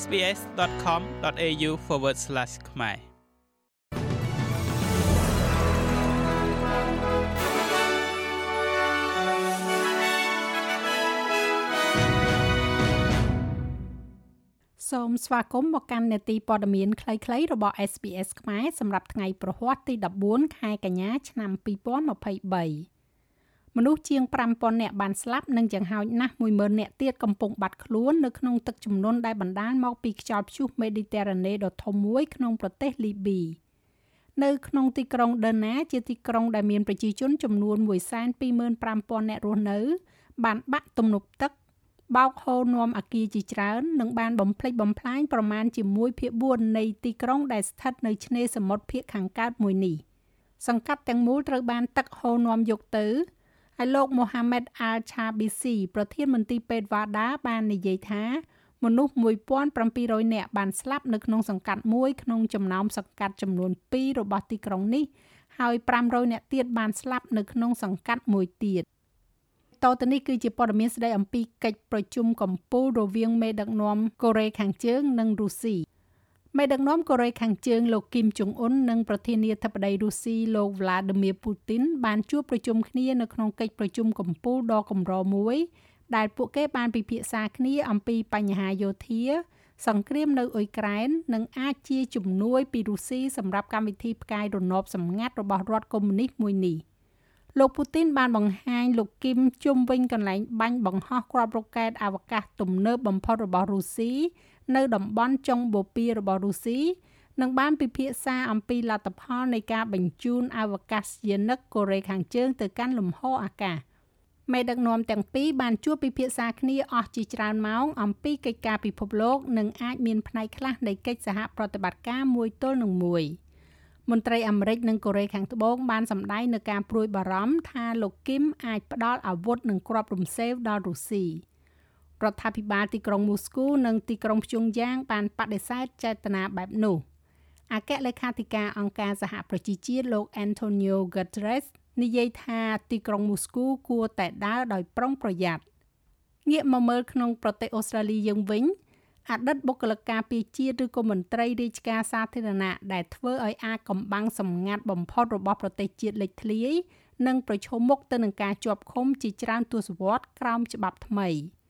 sbs.com.au/ ខ្មែរសូមស្វាគមន៍មកកាន់នេតិព័ត៌មានខ្លីៗរបស់ SBS ខ្មែរសម្រាប់ថ្ងៃប្រហ័សទី14ខែកញ្ញាឆ្នាំ2023 មនុស្សជាង5000នាក់បានស្លាប់និងចង្ហោចណាស់10000នាក់ទៀតកំពុងបាត់ខ្លួននៅក្នុងទឹកជំនន់ដែលបណ្ដាលមកពីខ្យល់ព្យុះមេឌីទែរ៉ាណេដ៏ធំមួយក្នុងប្រទេសលីប៊ីនៅក្នុងទីក្រុងដឺណាជាទីក្រុងដែលមានប្រជាជនចំនួន125,000នាក់រស់នៅ បានបាក់ទំនប់ទឹកបោកហូរនាំអាគារជាច្រើននិងបានបំផ្លិចបំផ្លាញប្រមាណជាមួយភាគ4នៃទីក្រុងដែលស្ថិតនៅឆ្នេរសមុទ្រភាគខាងកើតមួយនេះសង្កាត់ទាំងមូលត្រូវបានទឹកហូរនាំយកទៅ ហើយលោកមូហាម៉េតអាល់ឆាប៊ីស៊ីប្រធានមន្ទីរពេទ្យវ៉ាដាបាននិយាយថាមនុស្ស1700នាក់បានស្លាប់នៅក្នុងសង្កាត់មួយក្នុងចំណោមសង្កាត់ចំនួន2របស់ទីក្រុងនេះហើយ500នាក់ទៀតបានស្លាប់នៅក្នុងសង្កាត់មួយទៀតតទៅនេះគឺជាព័ត៌មានស្ដីអំពីកិច្ចប្រជុំកំពូលរវាងមេដឹកនាំកូរ៉េខាងជើងនិងរុស្ស៊ី មេដឹកនាំកូរ៉េខាងជើងលោកគីមចុងអ៊ុននិងប្រធានាធិបតីរុស្ស៊ីលោក Vladimir Putin បានជួបប្រជុំគ្នានៅក្នុងកិច្ចប្រជុំកំពូលដ៏កម្រមួយដែលពួកគេបានពិភាក្សាគ្នាអំពីបញ្ហាយោធា សង្គ្រាមនៅអ៊ុយក្រែននិងអាចជាជំនួយពីរុស្ស៊ីសម្រាប់កម្មវិធីផ្កាយរណបសម្ងាត់របស់រដ្ឋកុម្មុយនីសមួយនេះលោកពូទីនបានបង្ហាញលោកគីមជុំវិញកន្លែងបាញ់បង្ហោះគ្រាប់រ៉ុកែតអវកាសទំនើបបំផុតរបស់រុស្ស៊ី នៅតំបន់ចុងបូព៌ារបស់រុស្ស៊ីនិងបានពិភាក្សាអំពីលទ្ធផលនៃការបញ្ជូនអវកាសយានិកកូរ៉េខាងជើងទៅកាន់លំហអាកាសមេដឹកនាំទាំងពីរបានជួបពិភាក្សាគ្នាអស់ជាច្រើនម៉ោងអំពីកិច្ចការពិភពលោកនិងអាចមានផ្នែកខ្លះនៃកិច្ចសហប្រតិបត្តិការមួយទល់នឹងមួយមន្ត្រីអាមេរិកនិងកូរ៉េខាងត្បូងបានសម្ដែងនៅការព្រួយបារម្ភថាលោកគីមអាចផ្ដល់អាវុធនិងគ្រាប់រំសេវដល់រុស្ស៊ី រដ្ឋាភិបាលទីក្រុងមូស្គូនិងទីក្រុងព្យុងយ៉ាងបានបដិសេធចេតនាបែបនោះអគ្គលេខាធិការអង្គការសហប្រជាជាតិលោក Antonio Guterres និយាយថាទីក្រុងមូស្គូគួរតែដើរដោយប្រុងប្រយ័ត្នងាកមកមើលក្នុងប្រទេសអូស្ត្រាលីយើងវិញអតីតបុគ្គលិកការពារជាតិឬក៏មន្ត្រីរាជការសាធារណៈដែលធ្វើឲ្យអាកំបាំងសម្ងាត់បំផុតរបស់ប្រទេសជាតិលេចធ្លាយនិងប្រឈមមុខទៅនឹងការជាប់ឃុំជាច្រើនទសវត្សរ៍ក្រោមច្បាប់ថ្មី។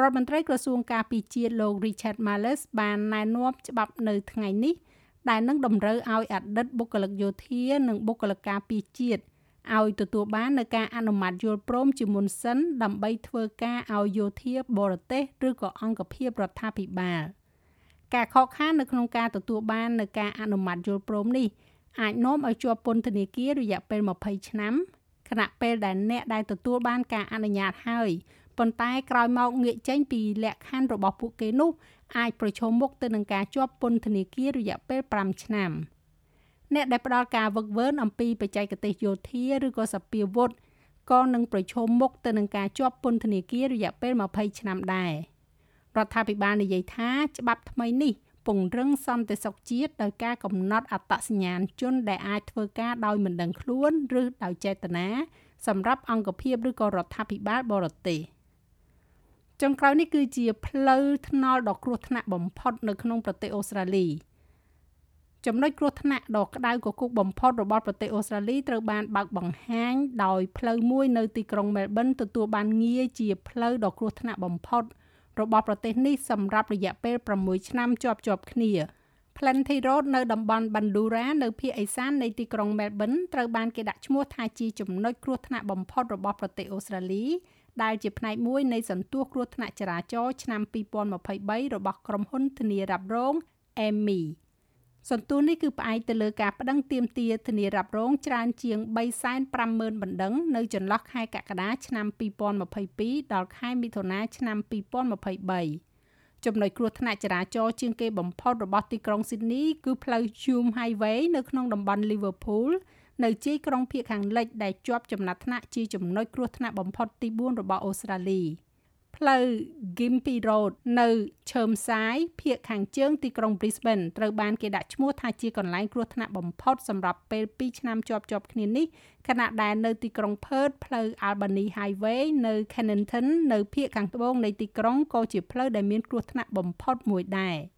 រដ្ឋមន្ត្រីក្រសួងការពារជាតិលោក Richard Marles បានណែនាំច្បាប់នៅថ្ងៃនេះដែលនឹងតម្រូវឲ្យអតីតបុគ្គលិកយោធានិងបុគ្គលិកការពារជាតិឲ្យទទួលបាននៅការអនុម័តយល់ព្រមជាមុនសិនដើម្បីធ្វើការឲ្យយោធាបរទេសឬក៏អង្គភាពរដ្ឋាភិបាលការខកខាននៅក្នុងការទទួលបាននៅការអនុម័តយល់ព្រមនេះអាចនាំឲ្យជាប់ពន្ធនាគាររយៈពេល20ឆ្នាំខណៈពេលដែលអ្នកដែលទទួលបានការអនុញ្ញាតហើយ ប៉ុន្តែក្រោយមកងាកចេញពីលក្ខខណ្ឌរបស់ពួកគេនោះអាចប្រឈមមុខទៅនឹងការជាប់ពន្ធនាគាររយៈពេល5ឆ្នាំអ្នកដែលផ្ដល់ការវឹកវើអំពីបច្ចេកទេសយោធាឬក៏សពាវុធក៏នឹងប្រឈមមុខទៅនឹងការជាប់ពន្ធនាគាររយៈពេល20ឆ្នាំដែររដ្ឋាភិបាលនិយាយថាច្បាប់ថ្មីនេះពង្រឹងសន្តិសុខជាតិដោយការកំណត់អត្តសញ្ញាណជនដែលអាចធ្វើការដោយមិនដឹងខ្លួន ឬដោយចេតនាសម្រាប់អង្គភាពឬក៏រដ្ឋាភិបាលបរទេស។ ចុងក្រោយនេះគឺជាផ្លូវថ្នល់ដ៏គ្រោះថ្នាក់បំផុតនៅក្នុងប្រទេសអូស្ត្រាលីចំណុចគ្រោះថ្នាក់ដ៏ក្តៅគគុកបំផុតរបស់ប្រទេសអូស្ត្រាលីត្រូវបានបើកបង្ហាញដោយផ្លូវមួយនៅទីក្រុងមែលប៊នទទួលបានងារជាផ្លូវដ៏គ្រោះថ្នាក់បំផុតរបស់ប្រទេសនេះសម្រាប់រយៈពេល6ឆ្នាំជាប់ជាប់គ្នា Plenty Road នៅតំបន់ Bandura នៅភាគឦសាននៃទីក្រុង Melbourne ត្រូវបានគេដាក់ឈ្មោះថាជាចំណុចគ្រោះថ្នាក់បំផុតរបស់ប្រទេសអូស្ត្រាលី ដែលជាផ្នែកមួយនៃសន្ទុះគ្រោះថ្នាក់ចរាចរណ៍ឆ្នាំ2023របស់ក្រុមហ៊ុនធានារ៉ាប់រង Emmy សន្ទុះនេះគឺផ្អែកទៅលើការប្តឹងទាមទារធានារ៉ាប់រងច្រើនជាង350,000បណ្ដឹងនៅចន្លោះខែកក្កដាឆ្នាំ2022ដល់ខែមិថុនាឆ្នាំ2023ចំណុចគ្រោះថ្នាក់ចរាចរណ៍ជាងគេបំផុតរបស់ទីក្រុងស៊ីដនីគឺផ្លូវ Hume Highway នៅក្នុងតំបន់ Liverpool នៅជាយក្រុងភាគខាងលិចដែលជាប់ចំណាត់ថ្នាក់ជាចំណុចគ្រោះថ្នាក់បំផុតទី4របស់អូស្ត្រាលីផ្លូវ Gympie Road នៅឈើមសាយភាគខាងជើងទីក្រុង Brisbane ត្រូវបានគេដាក់ឈ្មោះថាជាកន្លែងគ្រោះថ្នាក់បំផុតសម្រាប់ពេល2ឆ្នាំជាប់ៗគ្នានេះខណៈដែលនៅទីក្រុង Perth ផ្លូវ Albany Highway នៅ Kennington នៅភាគខាងត្បូងនៃទីក្រុងក៏ជាផ្លូវដែលមានគ្រោះថ្នាក់បំផុតមួយដែរ។